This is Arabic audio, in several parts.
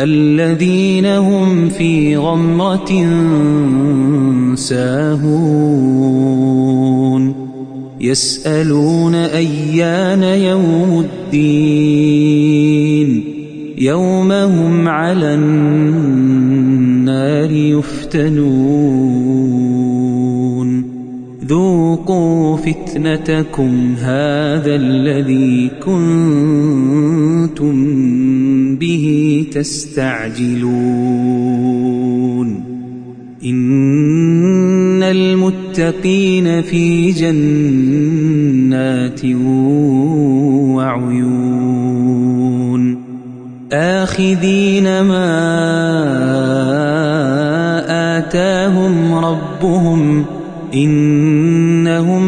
الذين هم في غمرة ساهون. يسألون أيان يوم الدين. يوم هم على النار يفتنون. ذوقوا فتنتكم هذا الذي كنتم به تستعجلون. إن المتقين في جنات وعيون. آخذين ما آتاهم ربهم إنهم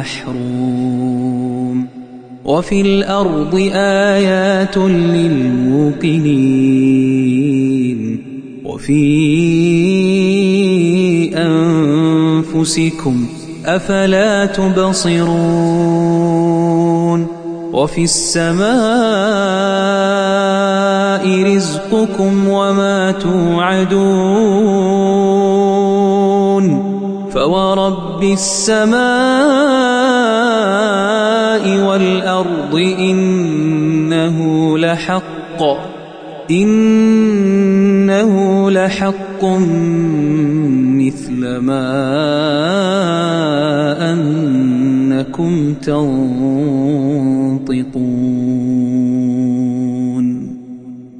والمحروم وفي الأرض آيات للموقنين. وفي أنفسكم أفلا تبصرون. وفي السماء رزقكم وما توعدون. فورب السماء والأرض إنه لحق إنه لحق مثل ما أنكم تنطقون.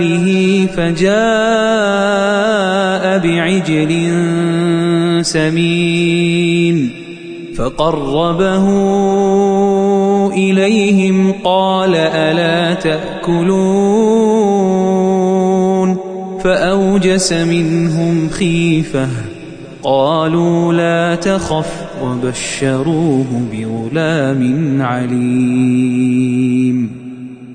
أهله فجاء بعجل سمين فقربه إليهم قال ألا تأكلون فأوجس منهم خيفة قالوا لا تخف وبشروه بغلام عليم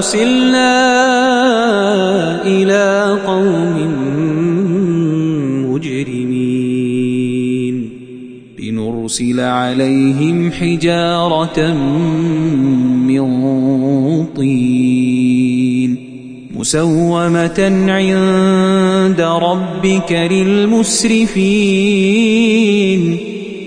أرسلنا إلى قوم مجرمين. لنرسل عليهم حجارة من طين مسومة عند ربك للمسرفين.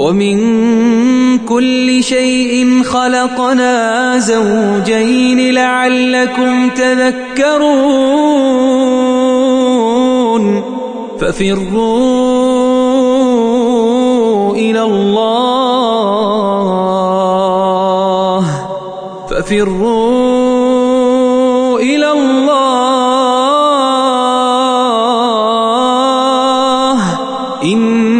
ومن كل شيء خلقنا زوجين لعلكم تذكرون. ففروا إلى الله. ففروا إلى الله. إني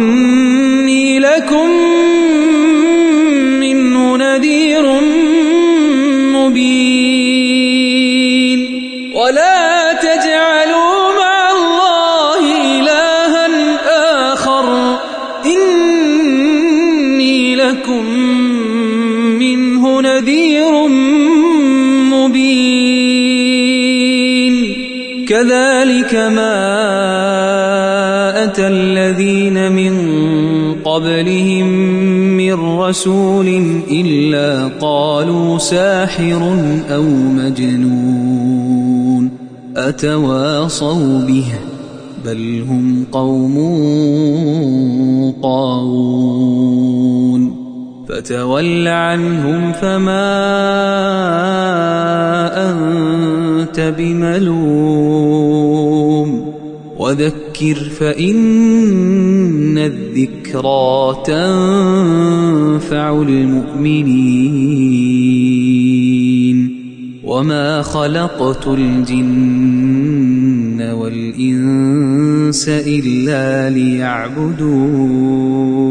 لكم منه نذير مبين. كذلك ما أتى الذين من قبلهم من رسول إلا قالوا ساحر أو مجنون. أتواصوا به بل هم قوم طاغون. فتول عنهم فما أنت بملوم وذكر فإن الذكرى تنفع المؤمنين وما خلقت الجن والإنس إلا ليعبدون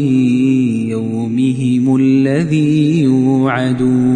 الذي يوعدون